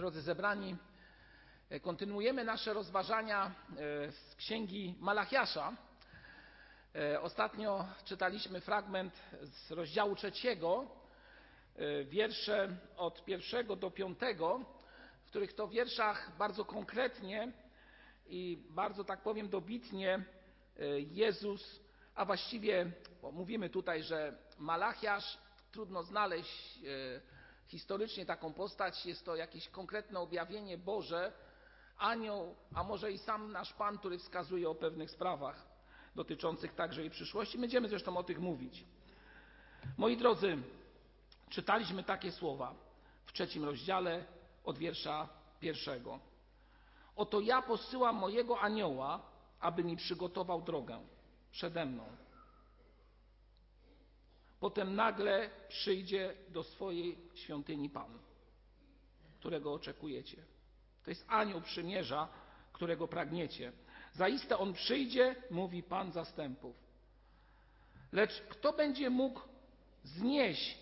Drodzy zebrani, e, kontynuujemy nasze rozważania e, z księgi Malachiasza. E, ostatnio czytaliśmy fragment z rozdziału trzeciego, wiersze od pierwszego do piątego, w których to wierszach bardzo konkretnie i bardzo, tak powiem, dobitnie Jezus, a właściwie mówimy tutaj, że Malachiasz trudno znaleźć historycznie taką postać, jest to jakieś konkretne objawienie Boże, anioł, a może i sam nasz Pan, który wskazuje o pewnych sprawach dotyczących także jej przyszłości. Będziemy zresztą o tych mówić. Moi drodzy, czytaliśmy takie słowa w trzecim rozdziale od wiersza pierwszego. Oto ja posyłam mojego anioła, aby mi przygotował drogę przede mną. Potem nagle przyjdzie do swojej świątyni Pan, którego oczekujecie. To jest anioł przymierza, którego pragniecie. Zaiste on przyjdzie, mówi Pan zastępów. Lecz kto będzie mógł znieść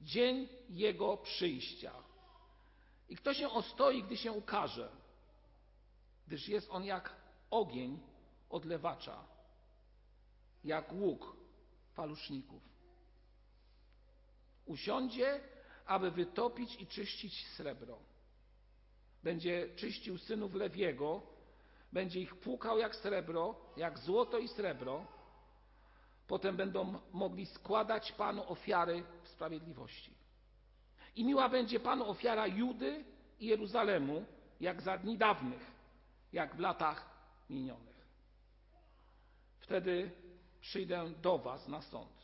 dzień jego przyjścia? I kto się ostoi, gdy się ukaże? Gdyż jest on jak ogień odlewacza, jak łuk faluszników. Usiądzie, aby wytopić i czyścić srebro. Będzie czyścił synów Lewiego, będzie ich płukał jak srebro, jak złoto i srebro. Potem będą mogli składać Panu ofiary w sprawiedliwości. I miła będzie Panu ofiara Judy i Jeruzalemu, jak za dni dawnych, jak w latach minionych. Wtedy przyjdę do Was na sąd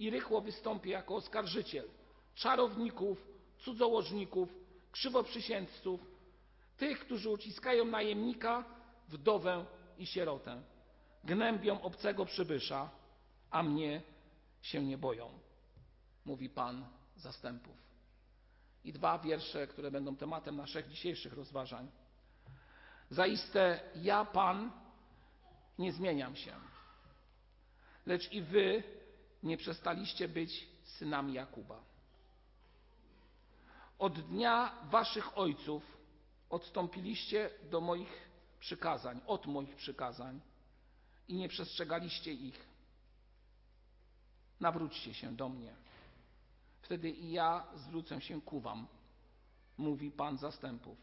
i rychło wystąpi jako oskarżyciel czarowników, cudzołożników, krzywoprzysięzców, tych, którzy uciskają najemnika, wdowę i sierotę, gnębią obcego przybysza, a mnie się nie boją, mówi Pan zastępów. I dwa wiersze, które będą tematem naszych dzisiejszych rozważań. Zaiste ja, Pan, nie zmieniam się, lecz i wy nie przestaliście być synami Jakuba. Od dnia waszych ojców odstąpiliście do moich przykazań, od moich przykazań i nie przestrzegaliście ich. Nawróćcie się do mnie. Wtedy i ja zwrócę się ku wam, mówi Pan zastępów.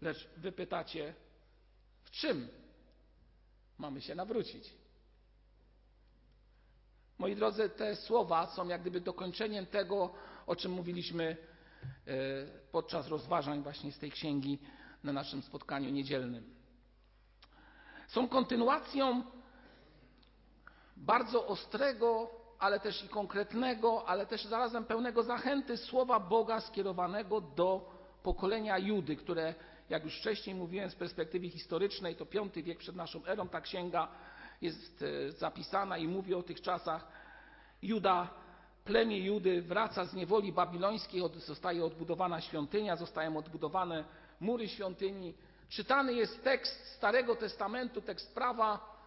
Lecz wy pytacie, w czym mamy się nawrócić? Moi drodzy, te słowa są jak gdyby dokończeniem tego, o czym mówiliśmy e, podczas rozważań właśnie z tej księgi na naszym spotkaniu niedzielnym. Są kontynuacją bardzo ostrego, ale też i konkretnego, ale też zarazem pełnego zachęty słowa Boga skierowanego do pokolenia Judy, które, jak już wcześniej mówiłem, z perspektywy historycznej, to V wiek przed naszą erą ta księga jest e, zapisana i mówi o tych czasach. Juda, plemię Judy wraca z niewoli babilońskiej, zostaje odbudowana świątynia, zostają odbudowane mury świątyni. Czytany jest tekst Starego Testamentu, tekst prawa.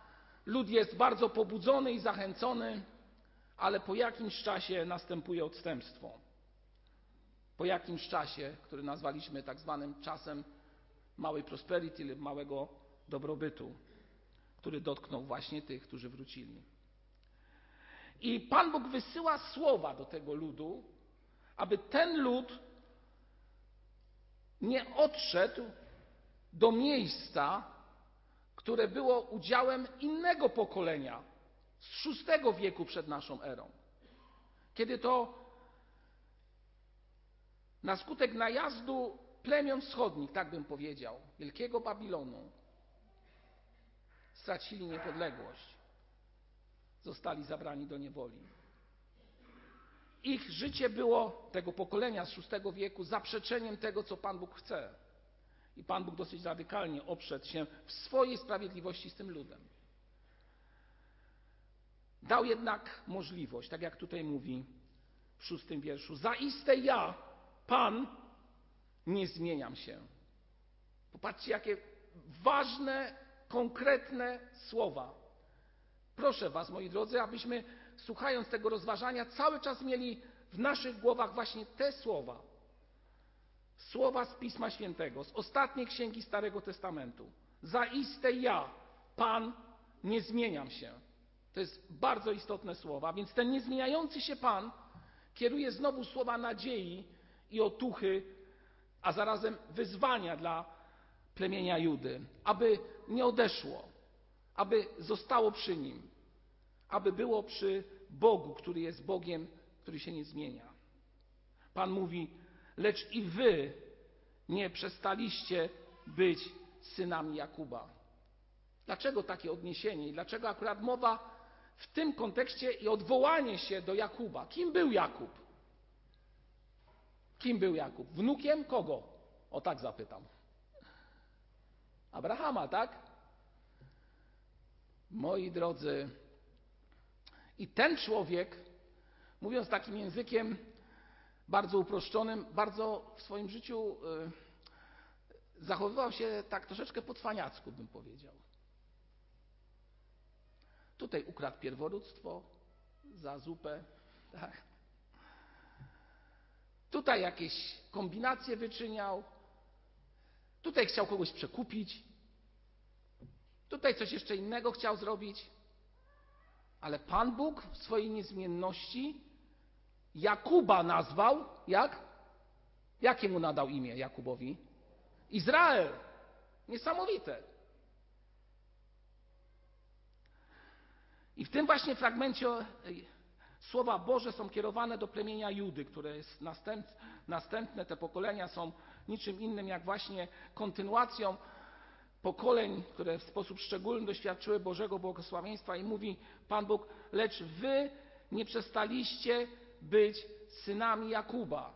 Lud jest bardzo pobudzony i zachęcony, ale po jakimś czasie następuje odstępstwo. Po jakimś czasie, który nazwaliśmy tak zwanym czasem małej prosperity lub małego dobrobytu który dotknął właśnie tych, którzy wrócili. I Pan Bóg wysyła słowa do tego ludu, aby ten lud nie odszedł do miejsca, które było udziałem innego pokolenia z VI wieku przed naszą erą. Kiedy to na skutek najazdu plemion wschodnich, tak bym powiedział, wielkiego Babilonu, stracili niepodległość, zostali zabrani do niewoli. Ich życie było, tego pokolenia z VI wieku, zaprzeczeniem tego, co Pan Bóg chce. I Pan Bóg dosyć radykalnie oprzedł się w swojej sprawiedliwości z tym ludem. Dał jednak możliwość, tak jak tutaj mówi w szóstym wierszu, zaiste ja, Pan, nie zmieniam się. Popatrzcie, jakie ważne konkretne słowa. Proszę Was, moi drodzy, abyśmy słuchając tego rozważania cały czas mieli w naszych głowach właśnie te słowa. słowa z Pisma Świętego, z ostatniej księgi Starego Testamentu. Zaiste ja, Pan, nie zmieniam się. To jest bardzo istotne słowa, więc ten niezmieniający się Pan kieruje znowu słowa nadziei i otuchy, a zarazem wyzwania dla plemienia Judy, aby nie odeszło, aby zostało przy nim, aby było przy Bogu, który jest Bogiem, który się nie zmienia. Pan mówi, lecz i wy nie przestaliście być synami Jakuba. Dlaczego takie odniesienie i dlaczego akurat mowa w tym kontekście i odwołanie się do Jakuba? Kim był Jakub? Kim był Jakub? Wnukiem kogo? O tak zapytam. Abrahama, tak? Moi drodzy, i ten człowiek, mówiąc takim językiem bardzo uproszczonym, bardzo w swoim życiu y, zachowywał się tak troszeczkę po cwaniacku, bym powiedział. Tutaj ukradł pierworództwo za zupę, tak? Tutaj jakieś kombinacje wyczyniał, tutaj chciał kogoś przekupić, tutaj coś jeszcze innego chciał zrobić. Ale Pan Bóg w swojej niezmienności Jakuba nazwał jak? Jakie mu nadał imię Jakubowi? Izrael. Niesamowite. I w tym właśnie fragmencie słowa Boże są kierowane do plemienia Judy, które jest następne. Te pokolenia są niczym innym jak właśnie kontynuacją pokoleń, które w sposób szczególny doświadczyły Bożego błogosławieństwa i mówi Pan Bóg, lecz wy nie przestaliście być synami Jakuba.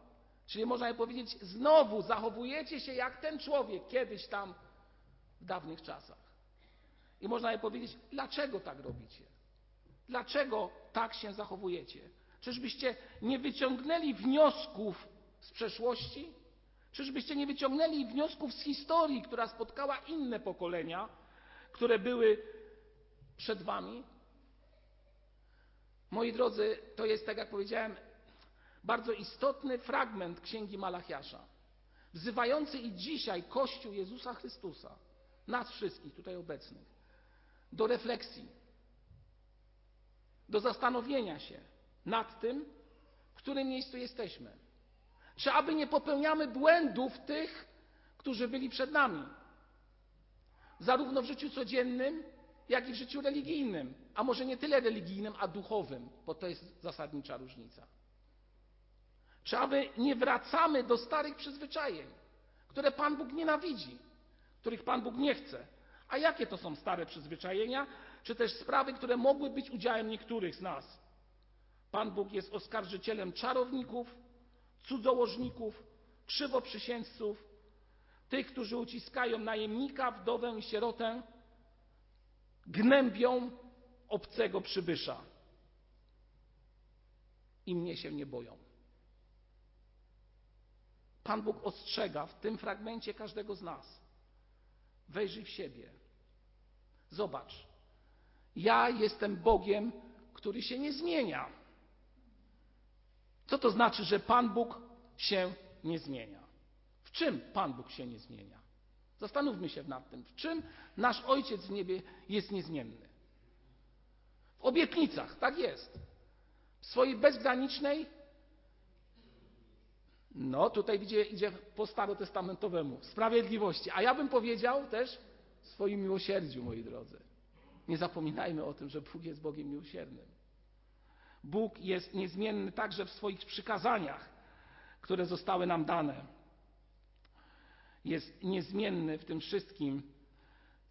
Czyli można by powiedzieć, znowu zachowujecie się jak ten człowiek kiedyś tam w dawnych czasach. I można by powiedzieć, dlaczego tak robicie? Dlaczego tak się zachowujecie? Czyżbyście nie wyciągnęli wniosków z przeszłości? Czyżbyście nie wyciągnęli wniosków z historii, która spotkała inne pokolenia, które były przed wami? Moi drodzy, to jest, tak jak powiedziałem, bardzo istotny fragment Księgi Malachiasza, wzywający i dzisiaj Kościół Jezusa Chrystusa, nas wszystkich tutaj obecnych, do refleksji, do zastanowienia się nad tym, w którym miejscu jesteśmy. Czy aby nie popełniamy błędów tych, którzy byli przed nami, zarówno w życiu codziennym, jak i w życiu religijnym, a może nie tyle religijnym, a duchowym, bo to jest zasadnicza różnica. Czy aby nie wracamy do starych przyzwyczajeń, które Pan Bóg nienawidzi, których Pan Bóg nie chce. A jakie to są stare przyzwyczajenia, czy też sprawy, które mogły być udziałem niektórych z nas? Pan Bóg jest oskarżycielem czarowników, cudzołożników, krzywoprzysięzców, tych, którzy uciskają najemnika, wdowę i sierotę, gnębią obcego przybysza i mnie się nie boją. Pan Bóg ostrzega w tym fragmencie każdego z nas. Wejrzyj w siebie. Zobacz. Ja jestem Bogiem, który się nie zmienia. Co to znaczy, że Pan Bóg się nie zmienia? W czym Pan Bóg się nie zmienia? Zastanówmy się nad tym. W czym nasz Ojciec w niebie jest niezmienny? W obietnicach, tak jest. W swojej bezgranicznej, no tutaj idzie, idzie po starotestamentowemu, sprawiedliwości. A ja bym powiedział też w swoim miłosierdziu, moi drodzy. Nie zapominajmy o tym, że Bóg jest Bogiem miłosiernym. Bóg jest niezmienny także w swoich przykazaniach, które zostały nam dane. Jest niezmienny w tym wszystkim,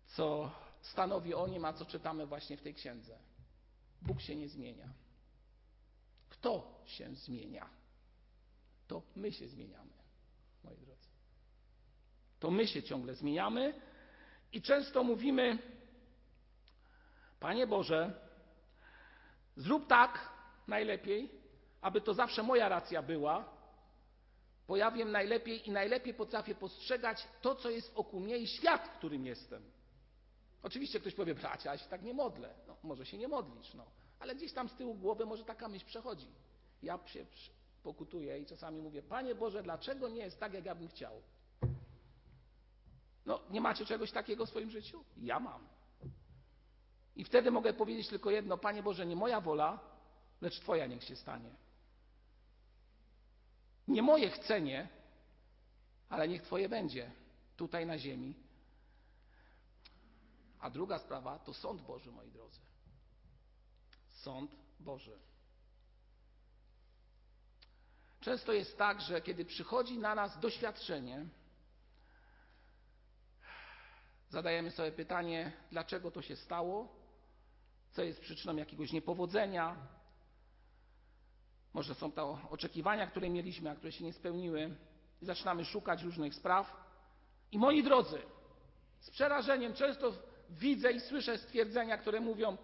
co stanowi o nim, a co czytamy właśnie w tej księdze. Bóg się nie zmienia. Kto się zmienia? To my się zmieniamy, moi drodzy. To my się ciągle zmieniamy i często mówimy, Panie Boże, zrób tak, najlepiej, aby to zawsze moja racja była, bo ja wiem najlepiej i najlepiej potrafię postrzegać to, co jest wokół mnie i świat, w którym jestem. Oczywiście ktoś powie, bracia, ja się tak nie modlę. No, może się nie modlisz, no. ale gdzieś tam z tyłu głowy może taka myśl przechodzi. Ja się pokutuję i czasami mówię, Panie Boże, dlaczego nie jest tak, jak ja bym chciał? No, nie macie czegoś takiego w swoim życiu? Ja mam. I wtedy mogę powiedzieć tylko jedno, Panie Boże, nie moja wola, lecz Twoja niech się stanie. Nie moje chcenie, ale niech Twoje będzie tutaj na ziemi. A druga sprawa to sąd Boży, moi drodzy. Sąd Boży. Często jest tak, że kiedy przychodzi na nas doświadczenie, zadajemy sobie pytanie, dlaczego to się stało, co jest przyczyną jakiegoś niepowodzenia. Może są to oczekiwania, które mieliśmy, a które się nie spełniły. Zaczynamy szukać różnych spraw. I moi drodzy, z przerażeniem często widzę i słyszę stwierdzenia, które mówią,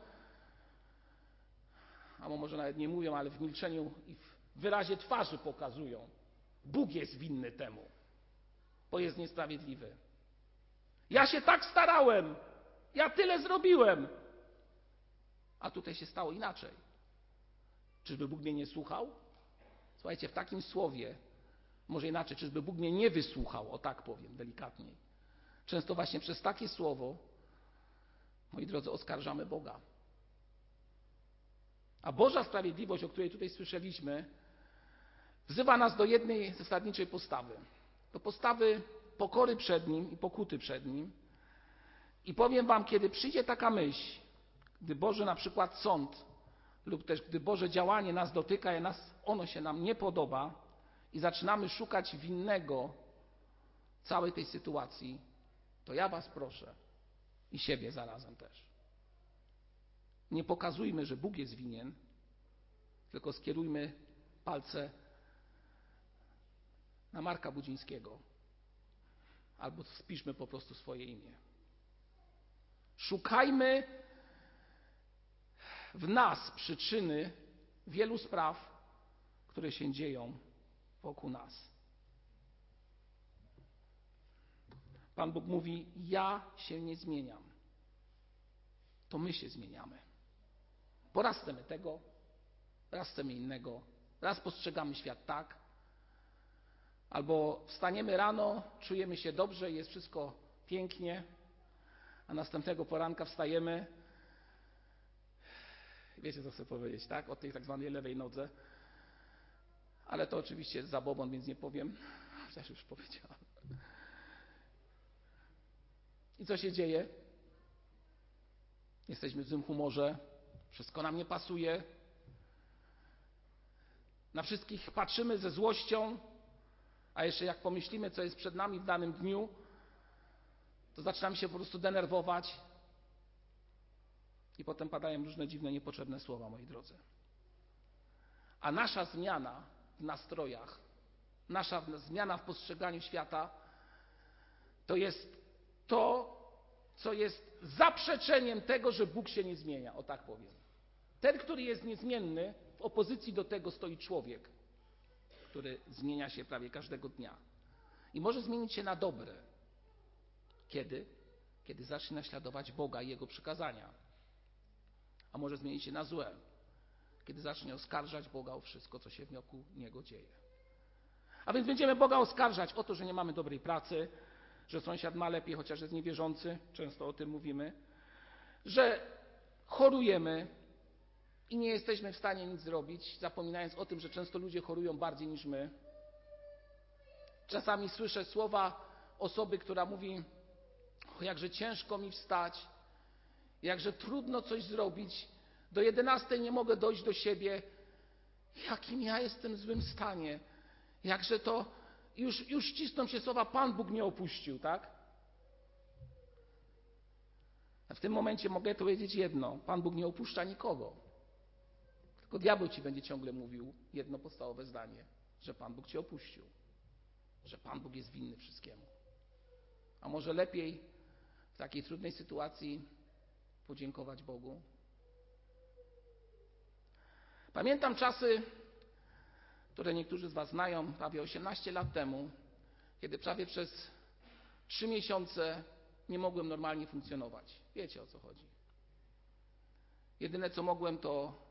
albo może nawet nie mówią, ale w milczeniu i w wyrazie twarzy pokazują. Bóg jest winny temu, bo jest niesprawiedliwy. Ja się tak starałem, ja tyle zrobiłem, a tutaj się stało inaczej. Czyżby Bóg mnie nie słuchał? Słuchajcie, w takim słowie, może inaczej, czyżby Bóg mnie nie wysłuchał, o tak powiem delikatniej. Często właśnie przez takie słowo, moi drodzy, oskarżamy Boga. A Boża sprawiedliwość, o której tutaj słyszeliśmy, wzywa nas do jednej zasadniczej postawy. Do postawy pokory przed Nim i pokuty przed Nim. I powiem Wam, kiedy przyjdzie taka myśl, gdy Boży na przykład sąd lub też gdy Boże działanie nas dotyka i nas, ono się nam nie podoba i zaczynamy szukać winnego całej tej sytuacji, to ja Was proszę i siebie zarazem też. Nie pokazujmy, że Bóg jest winien, tylko skierujmy palce na Marka Budzińskiego albo spiszmy po prostu swoje imię. Szukajmy w nas przyczyny wielu spraw, które się dzieją wokół nas. Pan Bóg mówi: Ja się nie zmieniam. To my się zmieniamy. Bo raz chcemy tego, raz chcemy innego, raz postrzegamy świat tak, albo wstaniemy rano, czujemy się dobrze jest wszystko pięknie, a następnego poranka wstajemy. Wiecie, co chcę powiedzieć, tak? O tej tak zwanej lewej nodze. Ale to oczywiście jest zabobon, więc nie powiem. Chociaż już powiedziałem. I co się dzieje? Jesteśmy w złym humorze, wszystko nam nie pasuje. Na wszystkich patrzymy ze złością, a jeszcze jak pomyślimy, co jest przed nami w danym dniu, to zaczynamy się po prostu denerwować i potem padają różne dziwne, niepotrzebne słowa, moi drodzy. A nasza zmiana w nastrojach, nasza zmiana w postrzeganiu świata to jest to, co jest zaprzeczeniem tego, że Bóg się nie zmienia, o tak powiem. Ten, który jest niezmienny, w opozycji do tego stoi człowiek, który zmienia się prawie każdego dnia. I może zmienić się na dobre. Kiedy? Kiedy zacznie naśladować Boga i Jego przykazania. A może zmienić się na złe. Kiedy zacznie oskarżać Boga o wszystko, co się wokół Niego dzieje. A więc będziemy Boga oskarżać o to, że nie mamy dobrej pracy, że sąsiad ma lepiej, chociaż jest niewierzący, często o tym mówimy, że chorujemy i nie jesteśmy w stanie nic zrobić, zapominając o tym, że często ludzie chorują bardziej niż my. Czasami słyszę słowa osoby, która mówi: o, jakże ciężko mi wstać, jakże trudno coś zrobić, do jedenastej nie mogę dojść do siebie, jakim ja jestem w złym stanie, jakże to już, już cisną się słowa, Pan Bóg mnie opuścił, tak? A w tym momencie mogę powiedzieć jedno: Pan Bóg nie opuszcza nikogo. Tylko diabeł ci będzie ciągle mówił jedno podstawowe zdanie, że Pan Bóg cię opuścił, że Pan Bóg jest winny wszystkiemu. A może lepiej w takiej trudnej sytuacji podziękować Bogu? Pamiętam czasy, które niektórzy z Was znają, prawie 18 lat temu, kiedy prawie przez trzy miesiące nie mogłem normalnie funkcjonować. Wiecie o co chodzi. Jedyne co mogłem to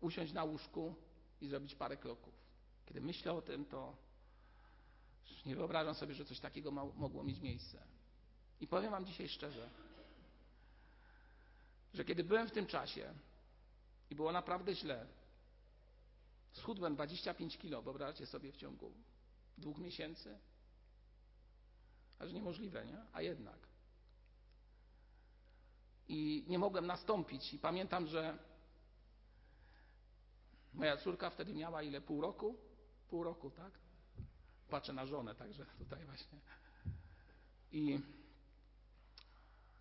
usiąść na łóżku i zrobić parę kroków. Kiedy myślę o tym, to nie wyobrażam sobie, że coś takiego mogło mieć miejsce. I powiem Wam dzisiaj szczerze, że kiedy byłem w tym czasie i było naprawdę źle, schudłem 25 kilo, wyobraźcie sobie w ciągu dwóch miesięcy. Aż niemożliwe, nie? A jednak. I nie mogłem nastąpić. I pamiętam, że moja córka wtedy miała ile? Pół roku? Pół roku, tak? Patrzę na żonę, także tutaj właśnie. I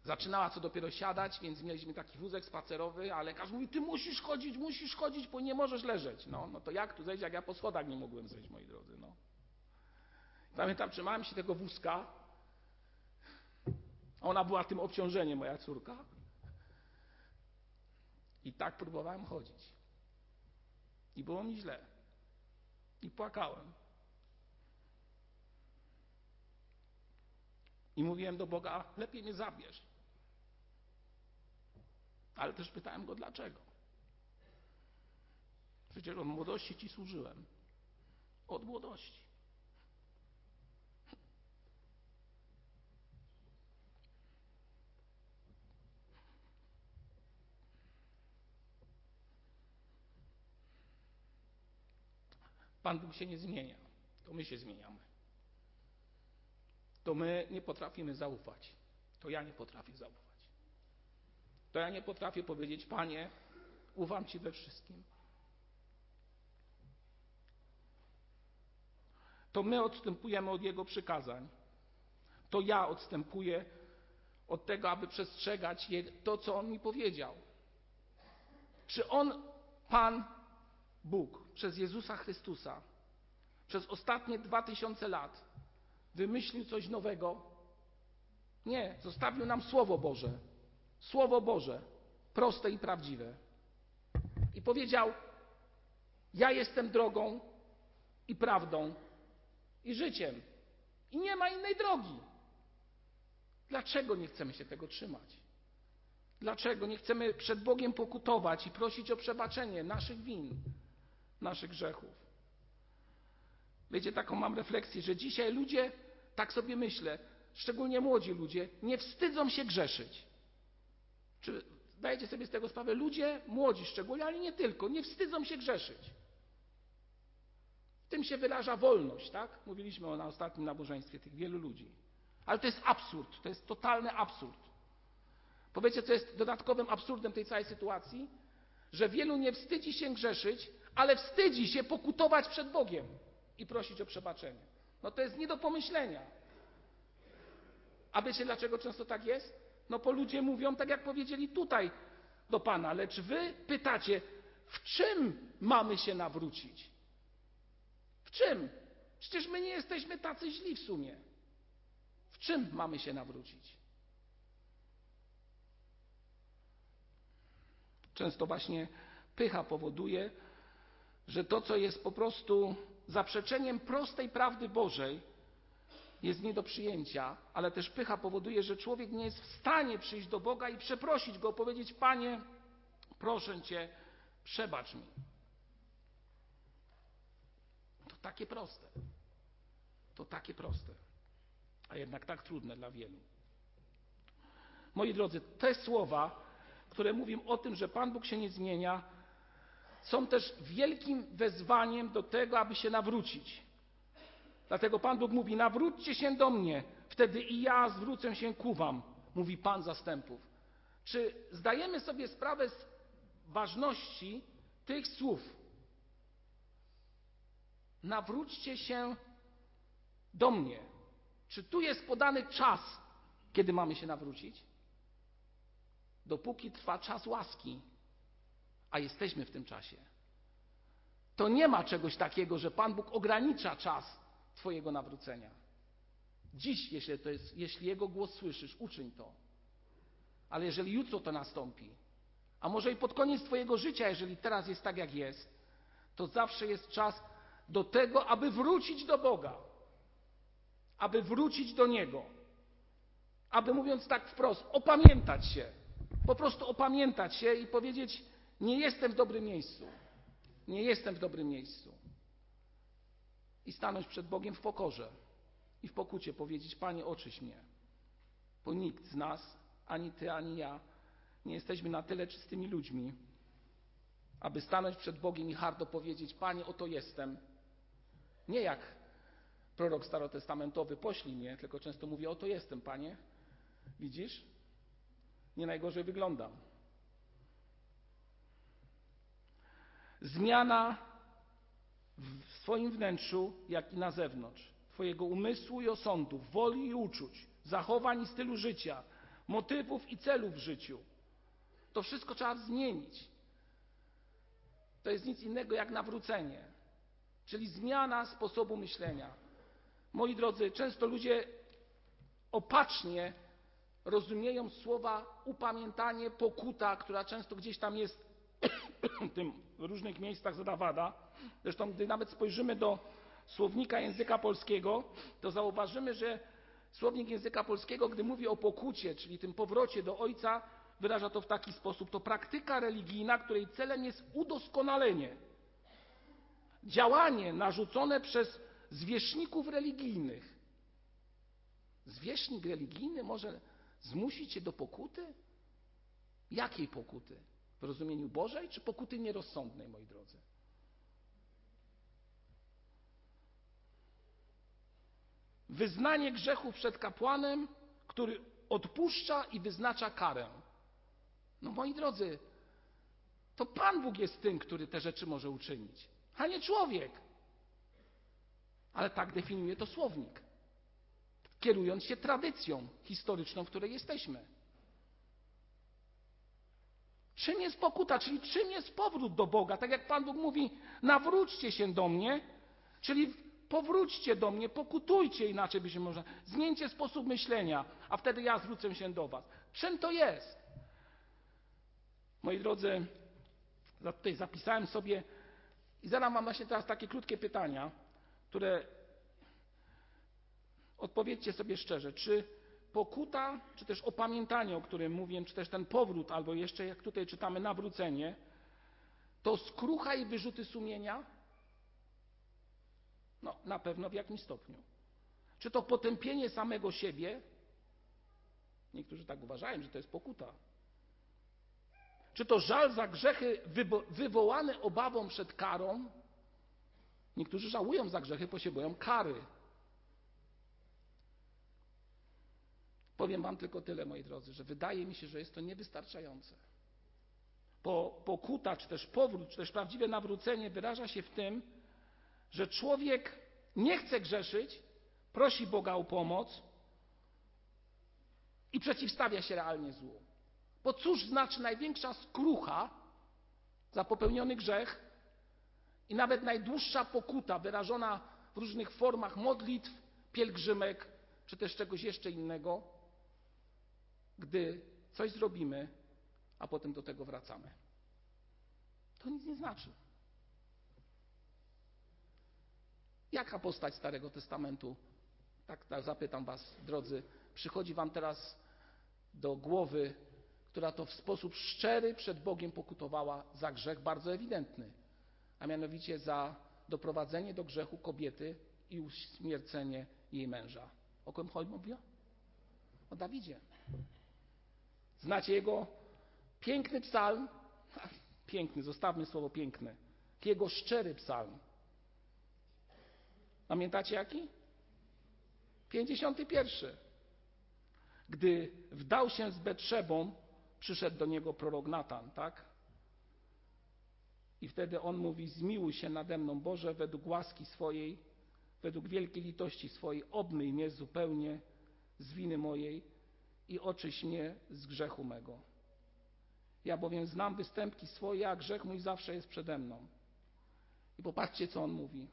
zaczynała co dopiero siadać, więc mieliśmy taki wózek spacerowy, a lekarz mówi, ty musisz chodzić, musisz chodzić, bo nie możesz leżeć. No, no to jak tu zejść, jak ja po schodach nie mogłem zejść, moi drodzy, no. Pamiętam, trzymałem się tego wózka. Ona była tym obciążeniem, moja córka. I tak próbowałem chodzić. I było mi źle. I płakałem. I mówiłem do Boga, lepiej mnie zabierz. Ale też pytałem go, dlaczego. Przecież od młodości Ci służyłem. Od młodości. Pan Bóg się nie zmienia. To my się zmieniamy. To my nie potrafimy zaufać. To ja nie potrafię zaufać. To ja nie potrafię powiedzieć, Panie, ufam Ci we wszystkim. To my odstępujemy od Jego przykazań. To ja odstępuję od tego, aby przestrzegać to, co On mi powiedział. Czy On, Pan Bóg, przez Jezusa Chrystusa, przez ostatnie dwa tysiące lat wymyślił coś nowego? Nie, zostawił nam Słowo Boże. Słowo Boże, proste i prawdziwe. I powiedział: Ja jestem drogą i prawdą i życiem. I nie ma innej drogi. Dlaczego nie chcemy się tego trzymać? Dlaczego nie chcemy przed Bogiem pokutować i prosić o przebaczenie naszych win, naszych grzechów? Wiecie, taką mam refleksję, że dzisiaj ludzie, tak sobie myślę, szczególnie młodzi ludzie, nie wstydzą się grzeszyć. Czy zdajecie sobie z tego sprawę? Ludzie, młodzi szczególnie, ale nie tylko, nie wstydzą się grzeszyć. W tym się wyraża wolność, tak? Mówiliśmy o na ostatnim nabożeństwie tych wielu ludzi. Ale to jest absurd, to jest totalny absurd. Powiecie, co jest dodatkowym absurdem tej całej sytuacji? Że wielu nie wstydzi się grzeszyć, ale wstydzi się pokutować przed Bogiem i prosić o przebaczenie. No to jest nie do pomyślenia. A wiecie, dlaczego często tak jest? No bo ludzie mówią tak, jak powiedzieli tutaj do Pana, lecz wy pytacie, w czym mamy się nawrócić? W czym? Przecież my nie jesteśmy tacy źli w sumie. W czym mamy się nawrócić? Często właśnie pycha powoduje, że to, co jest po prostu zaprzeczeniem prostej prawdy Bożej, jest nie do przyjęcia, ale też pycha powoduje, że człowiek nie jest w stanie przyjść do Boga i przeprosić Go, powiedzieć: Panie, proszę Cię, przebacz mi. To takie proste. To takie proste, a jednak tak trudne dla wielu. Moi drodzy, te słowa, które mówią o tym, że Pan Bóg się nie zmienia, są też wielkim wezwaniem do tego, aby się nawrócić. Dlatego Pan Bóg mówi: Nawróćcie się do mnie, wtedy i ja zwrócę się ku Wam, mówi Pan zastępów. Czy zdajemy sobie sprawę z ważności tych słów? Nawróćcie się do mnie. Czy tu jest podany czas, kiedy mamy się nawrócić? Dopóki trwa czas łaski, a jesteśmy w tym czasie. To nie ma czegoś takiego, że Pan Bóg ogranicza czas Twojego nawrócenia. Dziś, jeśli, to jest, jeśli Jego głos słyszysz, uczyń to. Ale jeżeli jutro to nastąpi, a może i pod koniec Twojego życia, jeżeli teraz jest tak, jak jest, to zawsze jest czas do tego, aby wrócić do Boga, aby wrócić do Niego, aby mówiąc tak wprost, opamiętać się, po prostu opamiętać się i powiedzieć: Nie jestem w dobrym miejscu, nie jestem w dobrym miejscu. I stanąć przed Bogiem w pokorze i w pokucie powiedzieć: Panie, oczyś mnie. Bo nikt z nas, ani ty, ani ja, nie jesteśmy na tyle czystymi ludźmi, aby stanąć przed Bogiem i hardo powiedzieć: Panie, oto jestem. Nie jak prorok starotestamentowy, poślij mnie, tylko często mówię: Oto jestem, Panie. Widzisz? Nie najgorzej wyglądam. Zmiana w swoim wnętrzu, jak i na zewnątrz. Twojego umysłu i osądów, woli i uczuć, zachowań i stylu życia, motywów i celów w życiu. To wszystko trzeba zmienić. To jest nic innego jak nawrócenie, czyli zmiana sposobu myślenia. Moi drodzy, często ludzie opacznie rozumieją słowa upamiętanie, pokuta, która często gdzieś tam jest w różnych miejscach zadawada. Zresztą, gdy nawet spojrzymy do słownika języka polskiego, to zauważymy, że słownik języka polskiego, gdy mówi o pokucie, czyli tym powrocie do Ojca, wyraża to w taki sposób. To praktyka religijna, której celem jest udoskonalenie. Działanie narzucone przez zwierzchników religijnych. Zwierzchnik religijny może zmusić cię do pokuty? Jakiej pokuty? W rozumieniu Bożej czy pokuty nierozsądnej, moi drodzy? Wyznanie grzechu przed kapłanem, który odpuszcza i wyznacza karę. No moi drodzy, to Pan Bóg jest tym, który te rzeczy może uczynić, a nie człowiek. Ale tak definiuje to słownik, kierując się tradycją historyczną, w której jesteśmy. Czym jest pokuta, czyli czym jest powrót do Boga? Tak jak Pan Bóg mówi, nawróćcie się do mnie, czyli powróćcie do mnie, pokutujcie inaczej by się można. Zmieńcie sposób myślenia, a wtedy ja zwrócę się do Was. Czym to jest? Moi drodzy, tutaj zapisałem sobie i zadam Wam właśnie teraz takie krótkie pytania, które odpowiedzcie sobie szczerze. Czy pokuta, czy też opamiętanie, o którym mówiłem, czy też ten powrót, albo jeszcze jak tutaj czytamy, nawrócenie, to skrucha i wyrzuty sumienia? No, na pewno w jakimś stopniu. Czy to potępienie samego siebie? Niektórzy tak uważają, że to jest pokuta. Czy to żal za grzechy wywołane obawą przed karą? Niektórzy żałują za grzechy, bo się boją kary. Powiem Wam tylko tyle, moi drodzy, że wydaje mi się, że jest to niewystarczające. Bo pokuta, czy też powrót, czy też prawdziwe nawrócenie wyraża się w tym, że człowiek nie chce grzeszyć, prosi Boga o pomoc i przeciwstawia się realnie złu. Bo cóż znaczy największa skrucha za popełniony grzech i nawet najdłuższa pokuta wyrażona w różnych formach modlitw, pielgrzymek, czy też czegoś jeszcze innego, gdy coś zrobimy, a potem do tego wracamy. To nic nie znaczy. Jaka postać Starego Testamentu, tak, tak zapytam Was, drodzy, przychodzi Wam teraz do głowy, która to w sposób szczery przed Bogiem pokutowała za grzech bardzo ewidentny, a mianowicie za doprowadzenie do grzechu kobiety i uśmiercenie jej męża. O kim chodzi mówię? O Dawidzie. Znacie jego piękny psalm? Piękny, zostawmy słowo piękne. Jego szczery psalm. Pamiętacie jaki? 51. Gdy wdał się z Betrzebą, przyszedł do niego prorok Natan, tak? I wtedy on mówi: Zmiłuj się nade mną, Boże, według łaski swojej, według wielkiej litości swojej, obmyj mnie zupełnie z winy mojej i oczyś mnie z grzechu mego. Ja bowiem znam występki swoje, a grzech mój zawsze jest przede mną. I popatrzcie, co on mówi.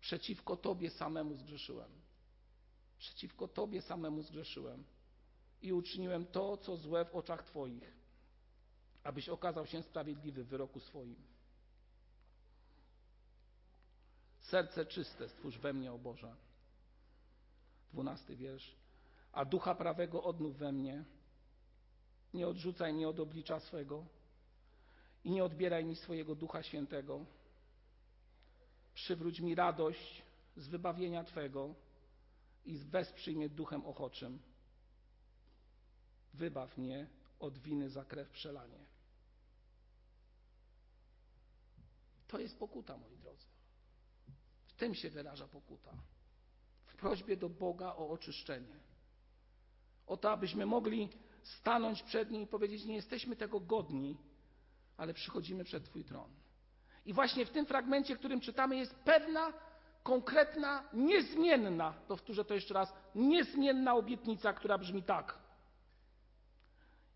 Przeciwko Tobie samemu zgrzeszyłem. Przeciwko Tobie samemu zgrzeszyłem i uczyniłem to, co złe w oczach Twoich, abyś okazał się sprawiedliwy w wyroku swoim. Serce czyste stwórz we mnie, o Boże. Dwunasty wiersz. A ducha prawego odnów we mnie. Nie odrzucaj mnie od oblicza swego i nie odbieraj mi swojego Ducha Świętego. Przywróć mi radość z wybawienia Twego i wesprzyj mnie duchem ochoczym. Wybaw mnie od winy za krew przelanie. To jest pokuta, moi drodzy. W tym się wyraża pokuta. W prośbie do Boga o oczyszczenie. O to, abyśmy mogli stanąć przed Nim i powiedzieć: Nie jesteśmy tego godni, ale przychodzimy przed Twój tron. I właśnie w tym fragmencie, którym czytamy, jest pewna, konkretna, niezmienna, powtórzę to jeszcze raz, niezmienna obietnica, która brzmi tak.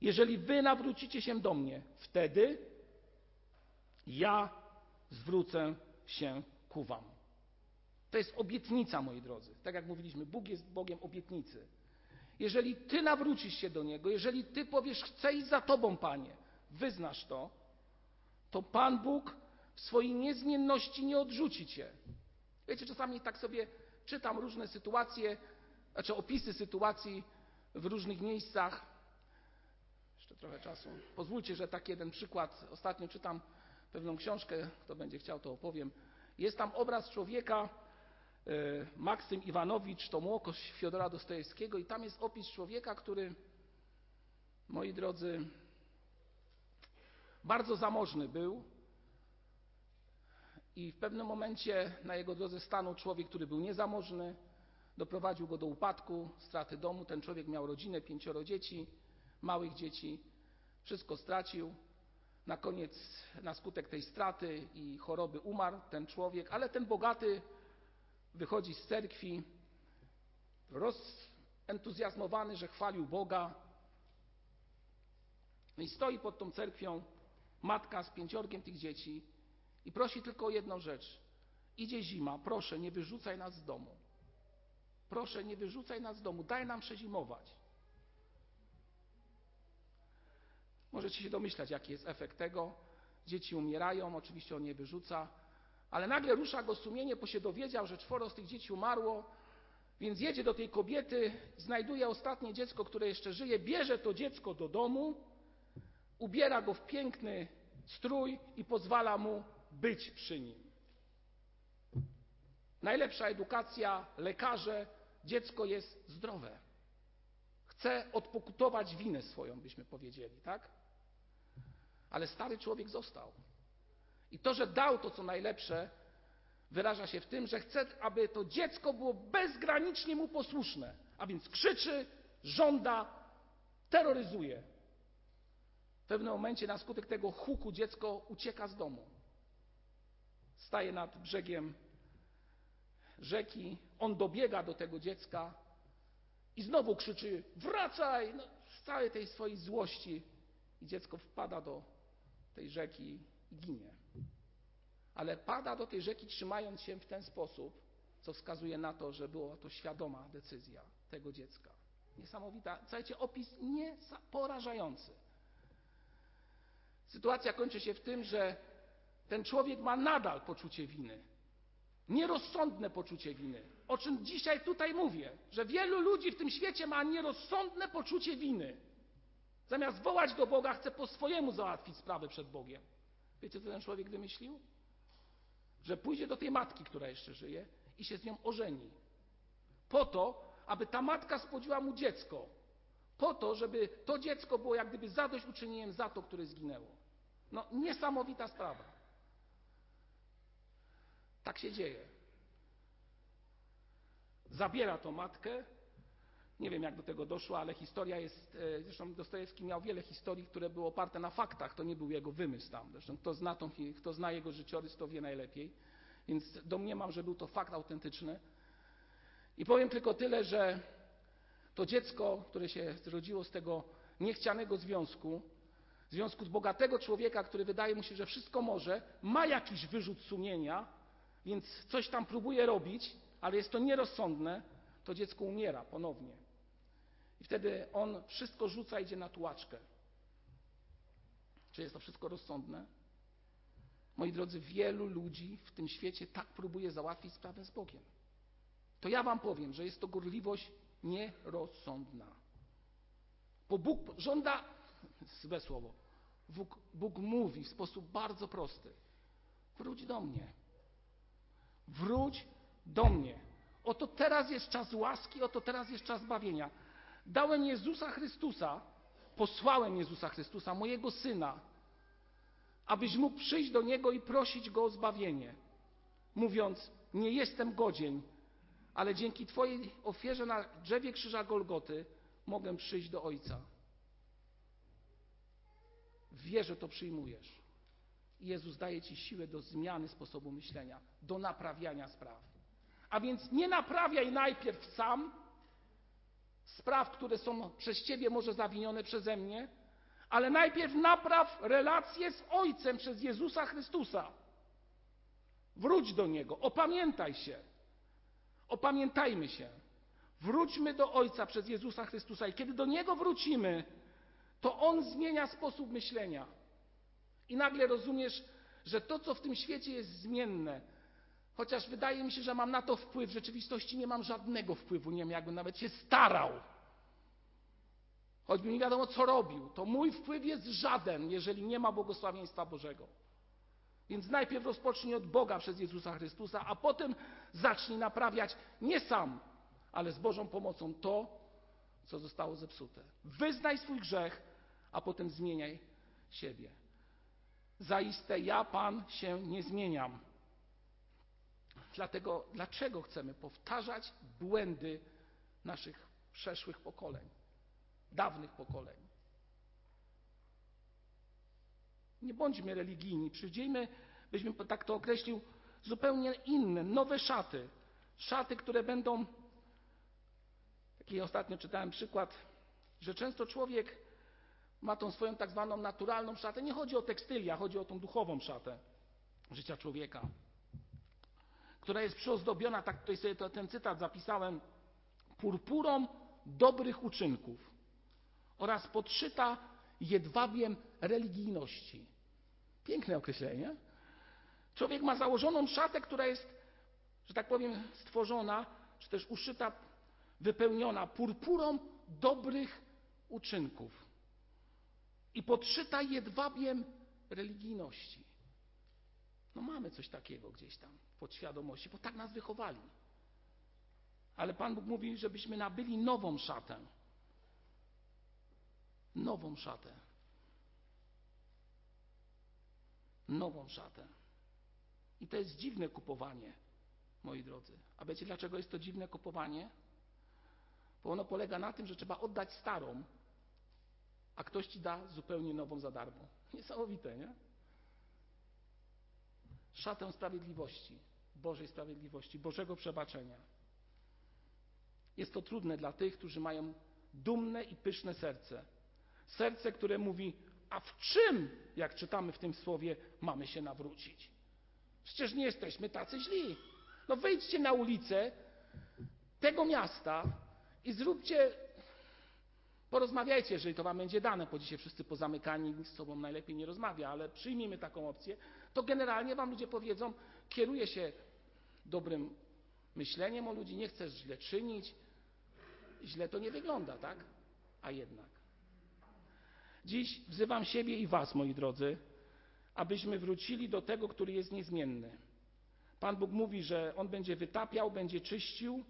Jeżeli wy nawrócicie się do mnie, wtedy ja zwrócę się ku wam. To jest obietnica, moi drodzy. Tak jak mówiliśmy, Bóg jest Bogiem obietnicy. Jeżeli ty nawrócisz się do Niego, jeżeli ty powiesz, chcę iść za Tobą, Panie, wyznasz to, to Pan Bóg w swojej niezmienności nie odrzuci Cię. Wiecie, czasami tak sobie czytam różne sytuacje, znaczy opisy sytuacji w różnych miejscach. Jeszcze trochę czasu. Pozwólcie, że tak jeden przykład. Ostatnio czytam pewną książkę, kto będzie chciał, to opowiem. Jest tam obraz człowieka, Maksym Iwanowicz, to młokość Fiodora Dostojewskiego i tam jest opis człowieka, który, moi drodzy, bardzo zamożny był i w pewnym momencie na jego drodze stanął człowiek, który był niezamożny, doprowadził go do upadku, straty domu. Ten człowiek miał rodzinę, pięcioro dzieci, małych dzieci, wszystko stracił. Na koniec, na skutek tej straty i choroby umarł ten człowiek, ale ten bogaty wychodzi z cerkwi, rozentuzjazmowany, że chwalił Boga. No i stoi pod tą cerkwią matka z pięciorkiem tych dzieci i prosi tylko o jedną rzecz. Idzie zima, proszę, nie wyrzucaj nas z domu. Proszę, nie wyrzucaj nas z domu, daj nam przezimować. Możecie się domyślać, jaki jest efekt tego. Dzieci umierają, oczywiście on nie wyrzuca, ale nagle rusza go sumienie, bo się dowiedział, że czworo z tych dzieci umarło, więc jedzie do tej kobiety, znajduje ostatnie dziecko, które jeszcze żyje, bierze to dziecko do domu, ubiera go w piękny strój i pozwala mu być przy nim. Najlepsza edukacja, lekarze, dziecko jest zdrowe. Chce odpokutować winę swoją, byśmy powiedzieli, tak? Ale stary człowiek został. I to, że dał to, co najlepsze, wyraża się w tym, że chce, aby to dziecko było bezgranicznie mu posłuszne. A więc krzyczy, żąda, terroryzuje. W pewnym momencie na skutek tego huku dziecko ucieka z domu. Staje nad brzegiem rzeki, on dobiega do tego dziecka i znowu krzyczy: Wracaj! No, z całej tej swojej złości. I dziecko wpada do tej rzeki i ginie. Ale pada do tej rzeki, trzymając się w ten sposób, co wskazuje na to, że była to świadoma decyzja tego dziecka. Niesamowita. Słuchajcie, opis porażający. Sytuacja kończy się w tym, że ten człowiek ma nadal poczucie winy. Nierozsądne poczucie winy. O czym dzisiaj tutaj mówię, że wielu ludzi w tym świecie ma nierozsądne poczucie winy. Zamiast wołać do Boga, chce po swojemu załatwić sprawę przed Bogiem. Wiecie, co ten człowiek wymyślił? Że pójdzie do tej matki, która jeszcze żyje, i się z nią ożeni. Po to, aby ta matka spłodziła mu dziecko. Po to, żeby to dziecko było jak gdyby zadośćuczynieniem za to, które zginęło. No, niesamowita sprawa. Tak się dzieje. Zabiera to matkę. Nie wiem, jak do tego doszło, ale historia jest. E, zresztą Dostojewski miał wiele historii, które były oparte na faktach. To nie był jego wymysł tam. Zresztą kto zna, tą, kto zna jego życiorys, to wie najlepiej. Więc domniemam, że był to fakt autentyczny. I powiem tylko tyle, że to dziecko, które się zrodziło z tego niechcianego związku, związku z bogatego człowieka, który wydaje mu się, że wszystko może, ma jakiś wyrzut sumienia, więc coś tam próbuje robić, ale jest to nierozsądne, to dziecko umiera ponownie. I wtedy on wszystko rzuca, idzie na tułaczkę. Czy jest to wszystko rozsądne? Moi drodzy, wielu ludzi w tym świecie tak próbuje załatwić sprawę z Bogiem. To ja Wam powiem, że jest to gorliwość nierozsądna. Bo Bóg żąda, złe słowo, Bóg, Bóg mówi w sposób bardzo prosty: wróć do mnie. Wróć do mnie. Oto teraz jest czas łaski, oto teraz jest czas bawienia. Dałem Jezusa Chrystusa, posłałem Jezusa Chrystusa, mojego syna, abyś mógł przyjść do niego i prosić go o zbawienie, mówiąc: Nie jestem godzien, ale dzięki Twojej ofierze na drzewie krzyża Golgoty mogę przyjść do Ojca. W wierze to przyjmujesz. Jezus daje Ci siłę do zmiany sposobu myślenia, do naprawiania spraw. A więc nie naprawiaj najpierw sam spraw, które są przez Ciebie może zawinione przeze mnie, ale najpierw napraw relacje z Ojcem przez Jezusa Chrystusa. Wróć do Niego, opamiętaj się. Opamiętajmy się. Wróćmy do Ojca przez Jezusa Chrystusa i kiedy do Niego wrócimy, to On zmienia sposób myślenia. I nagle rozumiesz, że to, co w tym świecie jest zmienne, chociaż wydaje mi się, że mam na to wpływ, w rzeczywistości nie mam żadnego wpływu, nie wiem, jakbym nawet się starał. Choćby nie wiadomo, co robił, to mój wpływ jest żaden, jeżeli nie ma błogosławieństwa Bożego. Więc najpierw rozpocznij od Boga przez Jezusa Chrystusa, a potem zacznij naprawiać nie sam, ale z Bożą pomocą to, co zostało zepsute. Wyznaj swój grzech, a potem zmieniaj siebie. Zaiste ja, Pan, się nie zmieniam. Dlatego, dlaczego chcemy powtarzać błędy naszych przeszłych pokoleń, dawnych pokoleń? Nie bądźmy religijni, przyjdziemy, byśmy tak to określił, zupełnie inne, nowe szaty. Szaty, które będą. Taki ostatnio czytałem przykład, że często człowiek ma tą swoją tak zwaną naturalną szatę. Nie chodzi o tekstylia, chodzi o tą duchową szatę życia człowieka, która jest przyozdobiona, tak tutaj sobie to, ten cytat zapisałem, purpurą dobrych uczynków oraz podszyta jedwabiem religijności. Piękne określenie. Człowiek ma założoną szatę, która jest, że tak powiem, stworzona, czy też uszyta, wypełniona purpurą dobrych uczynków i podszyta jedwabiem religijności. No mamy coś takiego gdzieś tam podświadomości, bo tak nas wychowali. Ale Pan Bóg mówi, żebyśmy nabyli nową szatę. Nową szatę. Nową szatę. I to jest dziwne kupowanie, moi drodzy. A wiecie, dlaczego jest to dziwne kupowanie? Bo ono polega na tym, że trzeba oddać starą, a ktoś ci da zupełnie nową za darmo. Niesamowite, nie? Szatę sprawiedliwości, Bożej sprawiedliwości, Bożego przebaczenia. Jest to trudne dla tych, którzy mają dumne i pyszne serce. Serce, które mówi, a w czym, jak czytamy w tym słowie, mamy się nawrócić? Przecież nie jesteśmy tacy źli. No wyjdźcie na ulicę tego miasta i zróbcie Porozmawiajcie, jeżeli to Wam będzie dane, bo dzisiaj wszyscy pozamykani, nikt z sobą najlepiej nie rozmawia, ale przyjmijmy taką opcję, to generalnie Wam ludzie powiedzą, kieruje się dobrym myśleniem o ludzi, nie chcesz źle czynić. Źle to nie wygląda, tak? A jednak. Dziś wzywam siebie i Was, moi drodzy, abyśmy wrócili do tego, który jest niezmienny. Pan Bóg mówi, że On będzie wytapiał, będzie czyścił,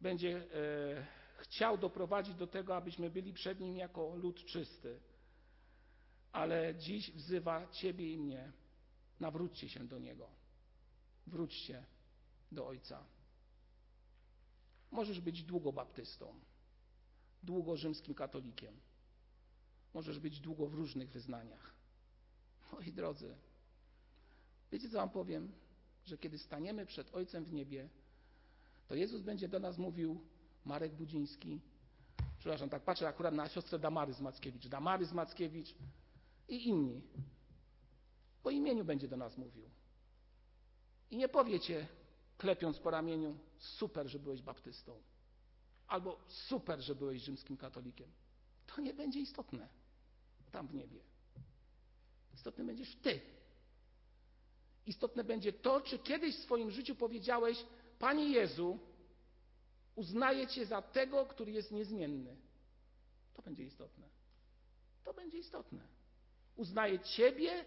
będzie. E, chciał doprowadzić do tego, abyśmy byli przed Nim jako lud czysty. Ale dziś wzywa Ciebie i mnie, nawróćcie się do Niego. Wróćcie do Ojca. Możesz być długo baptystą, długo rzymskim katolikiem. Możesz być długo w różnych wyznaniach. Moi drodzy, wiecie co Wam powiem? Że kiedy staniemy przed Ojcem w niebie, to Jezus będzie do nas mówił: Marek Budziński. Przepraszam, tak patrzę akurat na siostrę Damary z Mackiewicz. Damary z Mackiewicz i inni. Po imieniu będzie do nas mówił. I nie powiecie, klepiąc po ramieniu, super, że byłeś baptystą. Albo super, że byłeś rzymskim katolikiem. To nie będzie istotne tam w niebie. Istotny będziesz ty. Istotne będzie to, czy kiedyś w swoim życiu powiedziałeś, Panie Jezu, Uznaje Cię za tego, który jest niezmienny. To będzie istotne. To będzie istotne. Uznaje Ciebie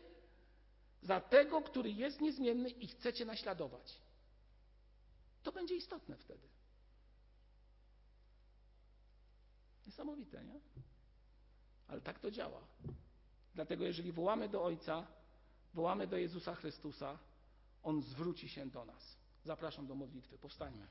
za tego, który jest niezmienny i chce Cię naśladować. To będzie istotne wtedy. Niesamowite, nie? Ale tak to działa. Dlatego, jeżeli wołamy do Ojca, wołamy do Jezusa Chrystusa, On zwróci się do nas. Zapraszam do modlitwy. Powstańmy.